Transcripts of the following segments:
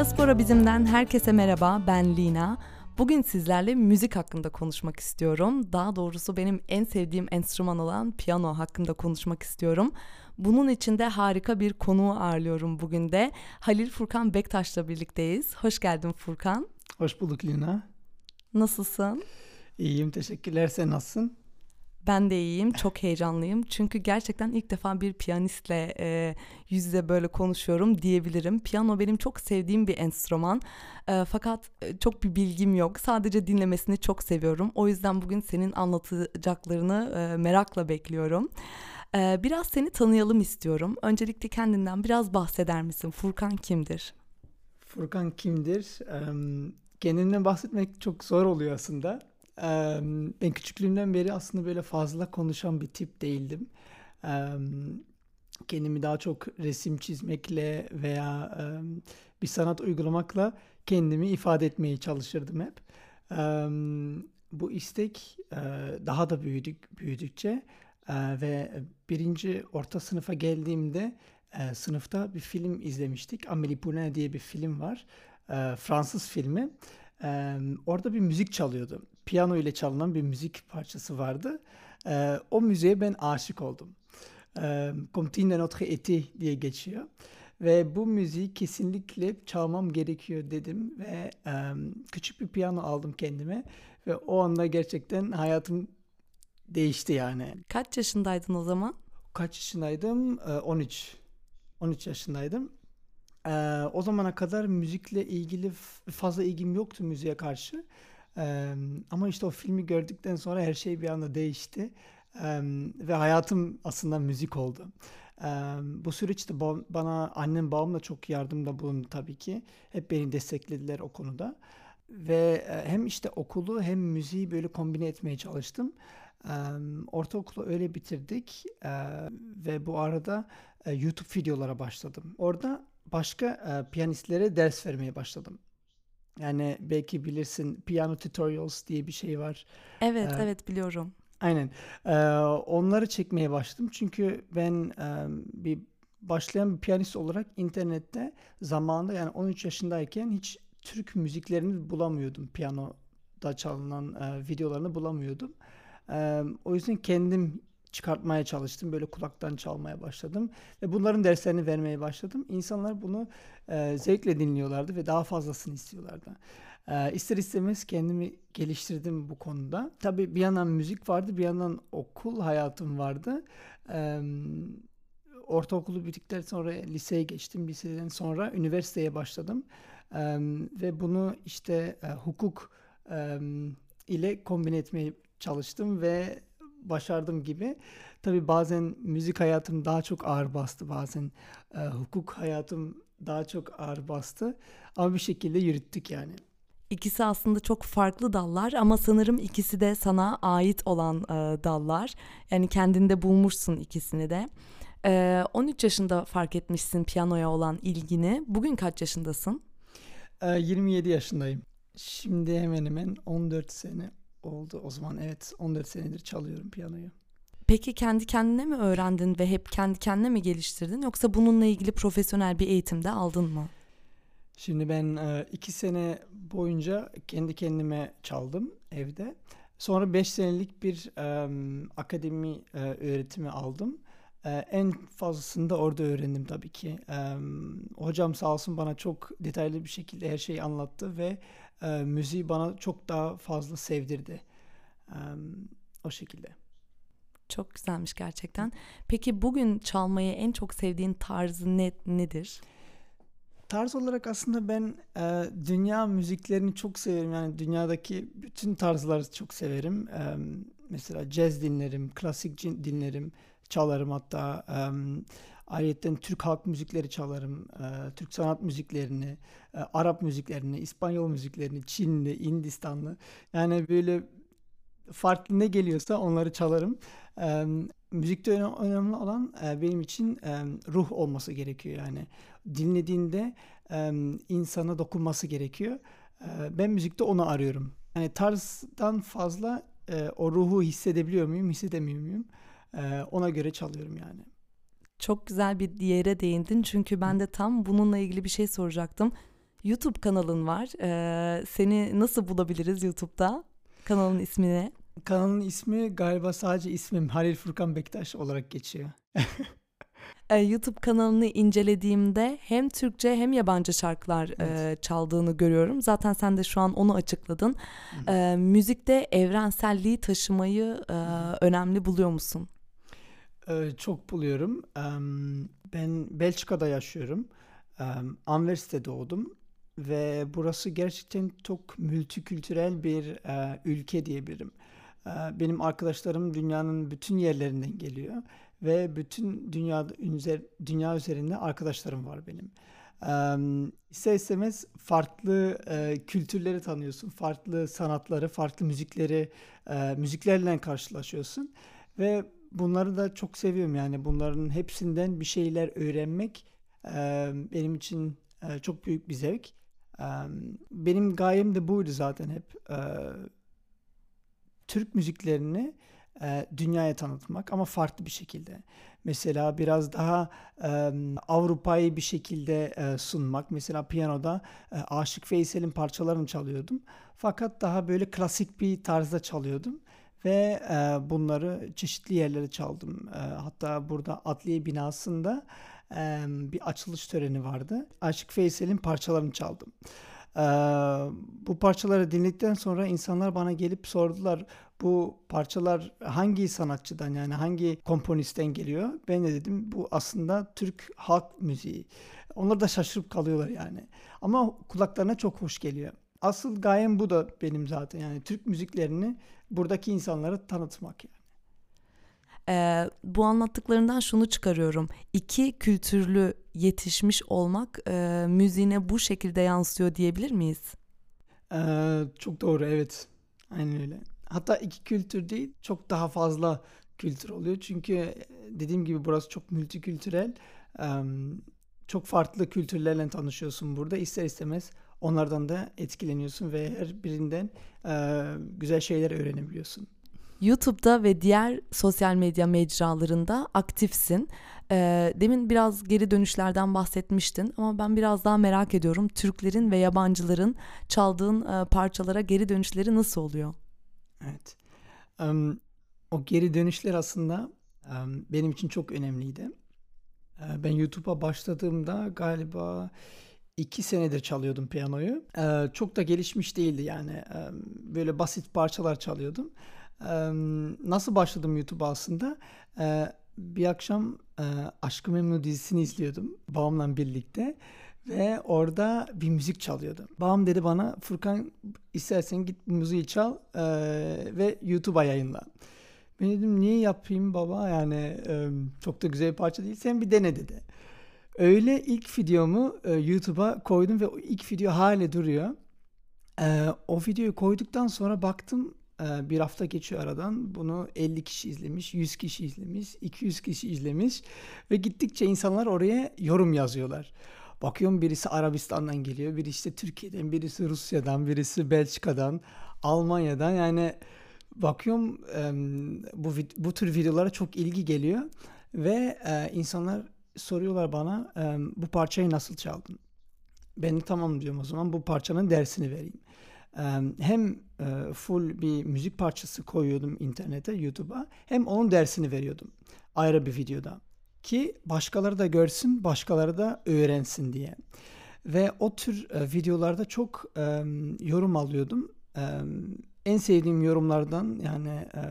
Diaspora Bizim'den herkese merhaba, ben Lina. Bugün sizlerle müzik hakkında konuşmak istiyorum. Daha doğrusu benim en sevdiğim enstrüman olan piyano hakkında konuşmak istiyorum. Bunun için de harika bir konuğu ağırlıyorum bugün de. Halil Furkan Bektaş'la birlikteyiz. Hoş geldin Furkan. Hoş bulduk Lina. Nasılsın? İyiyim, teşekkürler. Sen nasılsın? Ben de iyiyim, çok heyecanlıyım. Çünkü gerçekten ilk defa bir piyanistle e, yüz yüze böyle konuşuyorum diyebilirim. Piyano benim çok sevdiğim bir enstrüman. E, fakat e, çok bir bilgim yok. Sadece dinlemesini çok seviyorum. O yüzden bugün senin anlatacaklarını e, merakla bekliyorum. E, biraz seni tanıyalım istiyorum. Öncelikle kendinden biraz bahseder misin? Furkan kimdir? Furkan kimdir? Kendimden bahsetmek çok zor oluyor aslında ben küçüklüğümden beri aslında böyle fazla konuşan bir tip değildim. kendimi daha çok resim çizmekle veya bir sanat uygulamakla kendimi ifade etmeye çalışırdım hep. bu istek daha da büyüdük büyüdükçe ve birinci orta sınıfa geldiğimde sınıfta bir film izlemiştik. Amélie Poulain diye bir film var. Fransız filmi. orada bir müzik çalıyordu piyano ile çalınan bir müzik parçası vardı. E, o müziğe ben aşık oldum. E, Comptine de Notre Eti diye geçiyor. Ve bu müziği kesinlikle çalmam gerekiyor dedim ve e, küçük bir piyano aldım kendime ve o anda gerçekten hayatım değişti yani. Kaç yaşındaydın o zaman? Kaç yaşındaydım? E, 13. 13 yaşındaydım. E, o zamana kadar müzikle ilgili fazla ilgim yoktu müziğe karşı. Ama işte o filmi gördükten sonra her şey bir anda değişti. Ve hayatım aslında müzik oldu. Bu süreçte bana annem babam da çok yardımda bulundu tabii ki. Hep beni desteklediler o konuda. Ve hem işte okulu hem müziği böyle kombine etmeye çalıştım. Ortaokulu öyle bitirdik ee, ve bu arada e, YouTube videolara başladım. Orada başka e, piyanistlere ders vermeye başladım. Yani belki bilirsin Piano Tutorials diye bir şey var. Evet, ee, evet biliyorum. Aynen. Ee, onları çekmeye başladım. Çünkü ben e, bir başlayan bir piyanist olarak internette zamanında yani 13 yaşındayken hiç Türk müziklerini bulamıyordum. Piyanoda çalınan e, videolarını bulamıyordum. E, o yüzden kendim çıkartmaya çalıştım. Böyle kulaktan çalmaya başladım ve bunların derslerini vermeye başladım. İnsanlar bunu e, zevkle dinliyorlardı ve daha fazlasını istiyorlardı. E, ister istemez kendimi geliştirdim bu konuda. Tabii bir yandan müzik vardı, bir yandan okul hayatım vardı. E, ortaokulu bittikten sonra liseye geçtim. Liseden sonra üniversiteye başladım. E, ve bunu işte e, hukuk e, ile kombine etmeye çalıştım ve başardım gibi. Tabii bazen müzik hayatım daha çok ağır bastı. Bazen e, hukuk hayatım daha çok ağır bastı. Ama bir şekilde yürüttük yani. İkisi aslında çok farklı dallar ama sanırım ikisi de sana ait olan e, dallar. Yani kendinde bulmuşsun ikisini de. E, 13 yaşında fark etmişsin piyanoya olan ilgini. Bugün kaç yaşındasın? E, 27 yaşındayım. Şimdi hemen hemen 14 sene oldu o zaman. Evet 14 senedir çalıyorum piyanoyu. Peki kendi kendine mi öğrendin ve hep kendi kendine mi geliştirdin yoksa bununla ilgili profesyonel bir eğitim de aldın mı? Şimdi ben e, iki sene boyunca kendi kendime çaldım evde. Sonra beş senelik bir um, akademi uh, öğretimi aldım. Uh, en fazlasını da orada öğrendim tabii ki. Um, hocam sağ olsun bana çok detaylı bir şekilde her şeyi anlattı ve uh, müziği bana çok daha fazla sevdirdi. Um, o şekilde. Çok güzelmiş gerçekten. Peki bugün çalmayı en çok sevdiğin tarzı ne, nedir? Tarz olarak aslında ben e, dünya müziklerini çok severim. Yani dünyadaki bütün tarzları çok severim. E, mesela jazz dinlerim, klasik dinlerim, çalarım hatta. E, ayrıca Türk halk müzikleri çalarım, e, Türk sanat müziklerini, e, Arap müziklerini, İspanyol müziklerini, Çinli, Hindistanlı. Yani böyle farklı ne geliyorsa onları çalarım. E, müzikte önemli olan e, benim için e, ruh olması gerekiyor yani. Dinlediğinde e, insana dokunması gerekiyor. E, ben müzikte onu arıyorum. Yani tarzdan fazla e, o ruhu hissedebiliyor muyum, hissedemiyor muyum? E, ona göre çalıyorum yani. Çok güzel bir yere değindin çünkü ben de tam bununla ilgili bir şey soracaktım. YouTube kanalın var. Ee, seni nasıl bulabiliriz YouTube'da? Kanalın ismi ne? Kanalın ismi galiba sadece ismim Halil Furkan Bektaş olarak geçiyor. Ee, YouTube kanalını incelediğimde hem Türkçe hem yabancı şarkılar evet. e, çaldığını görüyorum. Zaten sen de şu an onu açıkladın. E, müzikte evrenselliği taşımayı e, önemli buluyor musun? E, çok buluyorum. E, ben Belçika'da yaşıyorum. E, Anvers'te doğdum ve burası gerçekten çok multikültürel bir e, ülke diyebilirim. E, benim arkadaşlarım dünyanın bütün yerlerinden geliyor ve bütün dünya dünya üzerinde arkadaşlarım var benim. İster istemez farklı e, kültürleri tanıyorsun, farklı sanatları, farklı müzikleri, e, müziklerle karşılaşıyorsun ve bunları da çok seviyorum yani bunların hepsinden bir şeyler öğrenmek e, benim için e, çok büyük bir zevk. E, benim gayem de buydu zaten hep e, Türk müziklerini e, dünyaya tanıtmak ama farklı bir şekilde. Mesela biraz daha e, Avrupa'yı bir şekilde e, sunmak. Mesela piyanoda e, Aşık Veysel'in parçalarını çalıyordum. Fakat daha böyle klasik bir tarzda çalıyordum ve e, bunları çeşitli yerlere çaldım. E, hatta burada Adliye binasında e, bir açılış töreni vardı. Aşık Veysel'in parçalarını çaldım. Ee, bu parçaları dinledikten sonra insanlar bana gelip sordular bu parçalar hangi sanatçıdan yani hangi komponistten geliyor? Ben de dedim bu aslında Türk halk müziği. Onlar da şaşırıp kalıyorlar yani. Ama kulaklarına çok hoş geliyor. Asıl gayem bu da benim zaten yani Türk müziklerini buradaki insanlara tanıtmak yani. Ee, bu anlattıklarından şunu çıkarıyorum. İki kültürlü yetişmiş olmak e, müziğine bu şekilde yansıyor diyebilir miyiz? Ee, çok doğru evet. Aynen öyle. Hatta iki kültür değil çok daha fazla kültür oluyor. Çünkü e, dediğim gibi burası çok multikültürel. Çok farklı kültürlerle tanışıyorsun burada. İster istemez onlardan da etkileniyorsun ve her birinden e, güzel şeyler öğrenebiliyorsun. YouTube'da ve diğer sosyal medya mecralarında aktifsin. Ee, demin biraz geri dönüşlerden bahsetmiştin ama ben biraz daha merak ediyorum. Türklerin ve yabancıların çaldığın e, parçalara geri dönüşleri nasıl oluyor? Evet. Um, o geri dönüşler aslında um, benim için çok önemliydi. Ben YouTube'a başladığımda galiba iki senedir çalıyordum piyanoyu. Uh, çok da gelişmiş değildi yani. Um, böyle basit parçalar çalıyordum. Um, nasıl başladım YouTube'a aslında? Uh, bir akşam uh, Aşkı Memnu dizisini izliyordum babamla birlikte. Ve orada bir müzik çalıyordu. Babam dedi bana Furkan istersen git bu müziği çal e, ve YouTube'a yayınla. Ben dedim niye yapayım baba yani e, çok da güzel bir parça değil sen bir dene dedi. Öyle ilk videomu e, YouTube'a koydum ve ilk video hala duruyor. E, o videoyu koyduktan sonra baktım e, bir hafta geçiyor aradan. Bunu 50 kişi izlemiş, 100 kişi izlemiş, 200 kişi izlemiş ve gittikçe insanlar oraya yorum yazıyorlar. Bakıyorum birisi Arabistan'dan geliyor, birisi işte Türkiye'den, birisi Rusya'dan, birisi Belçika'dan, Almanya'dan. Yani bakıyorum bu bu tür videolara çok ilgi geliyor ve insanlar soruyorlar bana bu parçayı nasıl çaldın? Ben tamam diyorum o zaman bu parçanın dersini vereyim. Hem full bir müzik parçası koyuyordum internete, YouTube'a hem onun dersini veriyordum ayrı bir videoda ki başkaları da görsün, başkaları da öğrensin diye. Ve o tür e, videolarda çok e, yorum alıyordum. E, en sevdiğim yorumlardan yani e,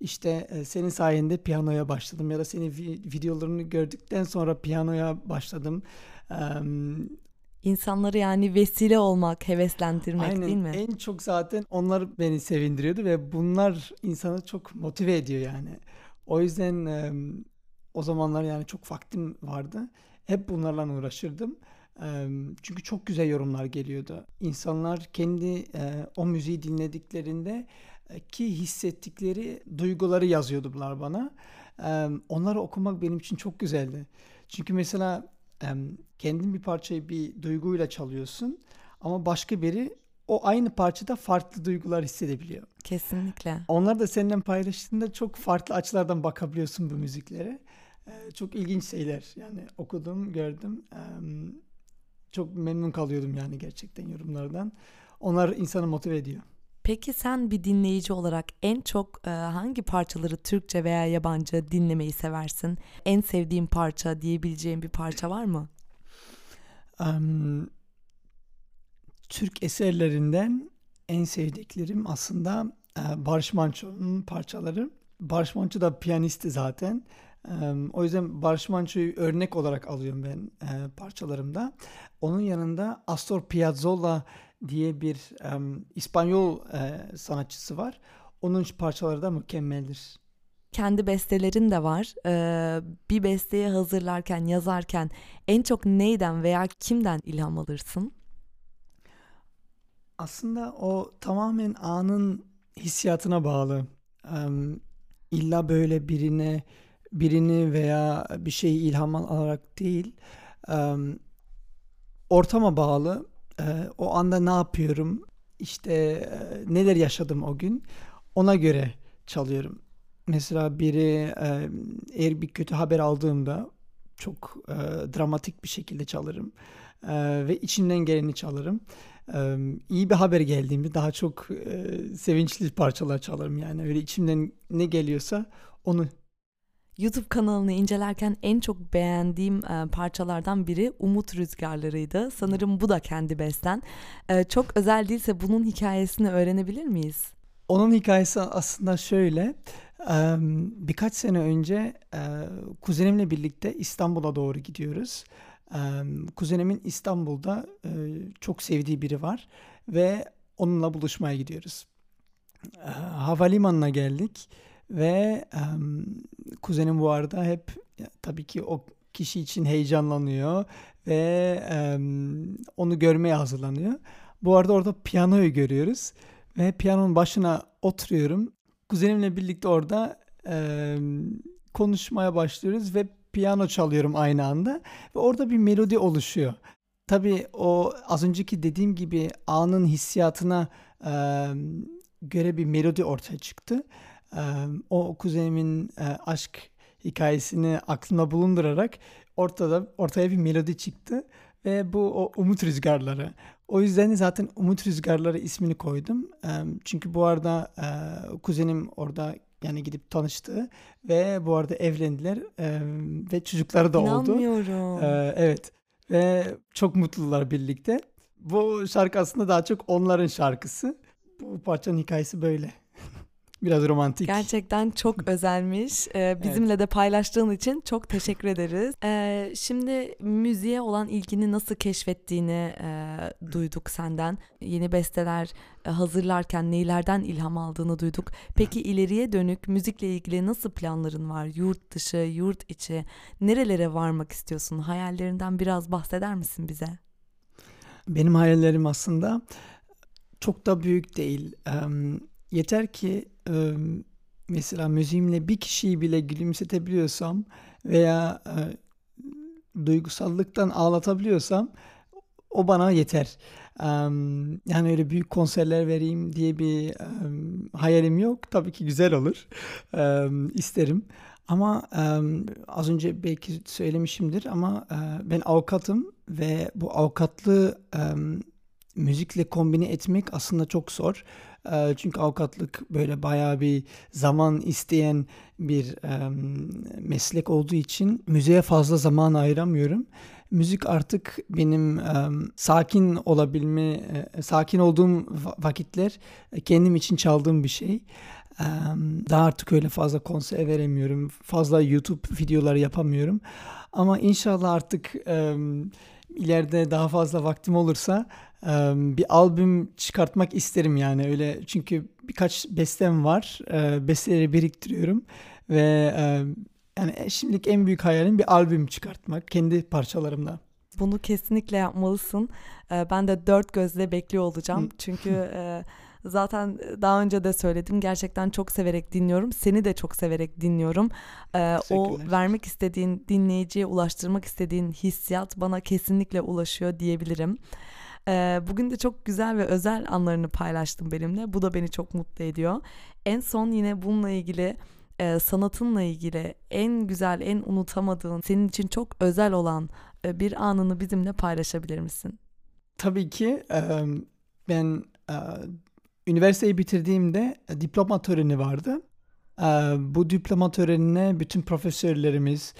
işte e, senin sayende piyanoya başladım ya da senin vi- videolarını gördükten sonra piyanoya başladım. İnsanları yani vesile olmak, heveslendirmek Aynen. değil mi? En çok zaten onlar beni sevindiriyordu ve bunlar insanı çok motive ediyor yani. O yüzden o zamanlar yani çok vaktim vardı. Hep bunlarla uğraşırdım. Çünkü çok güzel yorumlar geliyordu. İnsanlar kendi o müziği dinlediklerinde ki hissettikleri duyguları yazıyordular bana. Onları okumak benim için çok güzeldi. Çünkü mesela kendin bir parçayı bir duyguyla çalıyorsun ama başka biri o aynı parçada farklı duygular hissedebiliyor. Kesinlikle. Onlar da seninle paylaştığında çok farklı açılardan bakabiliyorsun bu müziklere. Çok ilginç şeyler yani okudum, gördüm. Çok memnun kalıyordum yani gerçekten yorumlardan. Onlar insanı motive ediyor. Peki sen bir dinleyici olarak en çok e, hangi parçaları Türkçe veya yabancı dinlemeyi seversin? En sevdiğin parça diyebileceğin bir parça var mı? Um, Türk eserlerinden en sevdiklerim aslında e, Barış Manço'nun parçaları. Barış Manço da piyanisti zaten. O yüzden Barış Manço'yu örnek olarak alıyorum ben e, parçalarımda. Onun yanında Astor Piazzolla diye bir um, İspanyol e, sanatçısı var. Onun parçaları da mükemmeldir. Kendi bestelerin de var. Ee, bir besteyi hazırlarken, yazarken en çok neyden veya kimden ilham alırsın? Aslında o tamamen anın hissiyatına bağlı. Um, illa böyle birine birini veya bir şeyi ilham alarak değil, um, ortama bağlı e, o anda ne yapıyorum, işte e, neler yaşadım o gün ona göre çalıyorum. Mesela biri e, eğer bir kötü haber aldığımda çok e, dramatik bir şekilde çalarım e, ve içimden geleni çalarım. E, iyi bir haber geldiğimde daha çok e, sevinçli parçalar çalarım yani öyle içimden ne geliyorsa onu YouTube kanalını incelerken en çok beğendiğim e, parçalardan biri Umut Rüzgarları'ydı. Sanırım bu da kendi besten. E, çok özel değilse bunun hikayesini öğrenebilir miyiz? Onun hikayesi aslında şöyle. E, birkaç sene önce e, kuzenimle birlikte İstanbul'a doğru gidiyoruz. E, kuzenimin İstanbul'da çok sevdiği biri var ve onunla buluşmaya gidiyoruz. Havalimanına geldik ve um, kuzenim bu arada hep ya, tabii ki o kişi için heyecanlanıyor ve um, onu görmeye hazırlanıyor. Bu arada orada piyanoyu görüyoruz ve piyanonun başına oturuyorum. Kuzenimle birlikte orada um, konuşmaya başlıyoruz ve piyano çalıyorum aynı anda ve orada bir melodi oluşuyor. Tabii o az önceki dediğim gibi anın hissiyatına um, göre bir melodi ortaya çıktı o kuzenimin aşk hikayesini aklımda bulundurarak ortada ortaya bir melodi çıktı ve bu o umut rüzgarları. O yüzden zaten umut rüzgarları ismini koydum. Çünkü bu arada kuzenim orada yani gidip tanıştı ve bu arada evlendiler ve çocukları da oldu. İnanmıyorum. Evet ve çok mutlular birlikte. Bu şarkı aslında daha çok onların şarkısı. Bu parçanın hikayesi böyle. Biraz romantik. Gerçekten çok özelmiş. Ee, bizimle evet. de paylaştığın için çok teşekkür ederiz. Ee, şimdi müziğe olan ilgini nasıl keşfettiğini e, duyduk senden. Yeni besteler e, hazırlarken neylerden ilham aldığını duyduk. Peki ileriye dönük müzikle ilgili nasıl planların var? Yurt dışı, yurt içi nerelere varmak istiyorsun? Hayallerinden biraz bahseder misin bize? Benim hayallerim aslında çok da büyük değil. Yeter ki e, mesela müziğimle bir kişiyi bile gülümsetebiliyorsam veya e, duygusallıktan ağlatabiliyorsam o bana yeter. Um, yani öyle büyük konserler vereyim diye bir um, hayalim yok. Tabii ki güzel olur. Um, isterim. Ama az önce belki söylemişimdir ama uh, ben avukatım ve bu avukatlığı müzikle kombine etmek aslında çok zor. Çünkü avukatlık böyle bayağı bir zaman isteyen bir meslek olduğu için müziğe fazla zaman ayıramıyorum. Müzik artık benim sakin olabilme, sakin olduğum vakitler kendim için çaldığım bir şey. Daha artık öyle fazla konser veremiyorum. Fazla YouTube videoları yapamıyorum. Ama inşallah artık ileride daha fazla vaktim olursa bir albüm çıkartmak isterim yani öyle çünkü birkaç bestem var besteleri biriktiriyorum ve yani şimdilik en büyük hayalim bir albüm çıkartmak kendi parçalarımla. Bunu kesinlikle yapmalısın. Ben de dört gözle bekliyor olacağım. Çünkü zaten daha önce de söyledim. Gerçekten çok severek dinliyorum. Seni de çok severek dinliyorum. O vermek istediğin, dinleyiciye ulaştırmak istediğin hissiyat bana kesinlikle ulaşıyor diyebilirim. Ee, bugün de çok güzel ve özel anlarını paylaştım benimle. Bu da beni çok mutlu ediyor. En son yine bununla ilgili e, sanatınla ilgili en güzel, en unutamadığın, senin için çok özel olan e, bir anını bizimle paylaşabilir misin? Tabii ki ben üniversiteyi bitirdiğimde diploma töreni vardı. Bu diploma törenine bütün profesörlerimiz,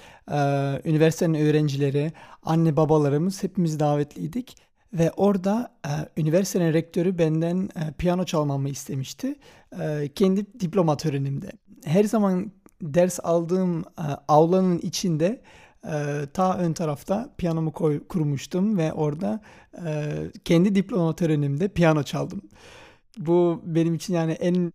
üniversitenin öğrencileri, anne babalarımız hepimiz davetliydik. Ve orada üniversitenin rektörü benden piyano çalmamı istemişti. Kendi diploma törenimde. Her zaman ders aldığım avlanın içinde ta ön tarafta piyanomu koy, kurmuştum ve orada kendi diploma törenimde piyano çaldım. Bu benim için yani en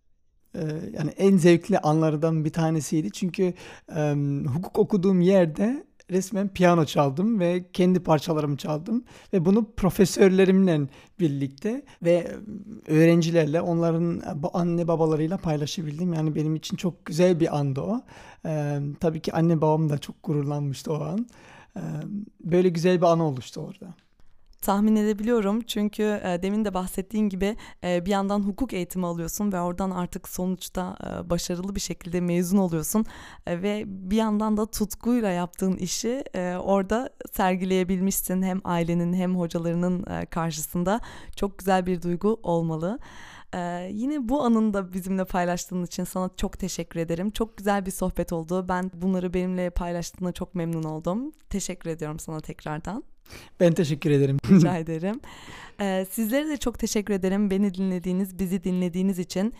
yani en zevkli anlardan bir tanesiydi. Çünkü e, hukuk okuduğum yerde resmen piyano çaldım ve kendi parçalarımı çaldım ve bunu profesörlerimle birlikte ve öğrencilerle onların anne babalarıyla paylaşabildim. Yani benim için çok güzel bir andı o. Ee, tabii ki anne babam da çok gururlanmıştı o an. Ee, böyle güzel bir anı oluştu orada. Tahmin edebiliyorum çünkü e, demin de bahsettiğin gibi e, bir yandan hukuk eğitimi alıyorsun ve oradan artık sonuçta e, başarılı bir şekilde mezun oluyorsun e, ve bir yandan da tutkuyla yaptığın işi e, orada sergileyebilmişsin hem ailenin hem hocalarının e, karşısında çok güzel bir duygu olmalı. Ee, yine bu anını da bizimle paylaştığın için sana çok teşekkür ederim. Çok güzel bir sohbet oldu. Ben bunları benimle paylaştığına çok memnun oldum. Teşekkür ediyorum sana tekrardan. Ben teşekkür ederim. Rica ederim. Ee, sizlere de çok teşekkür ederim beni dinlediğiniz, bizi dinlediğiniz için.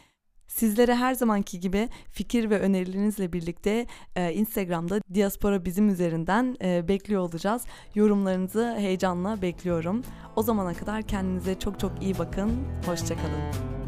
Sizlere her zamanki gibi fikir ve önerilerinizle birlikte e, Instagram'da Diaspora Bizim üzerinden e, bekliyor olacağız. Yorumlarınızı heyecanla bekliyorum. O zamana kadar kendinize çok çok iyi bakın. Hoşçakalın.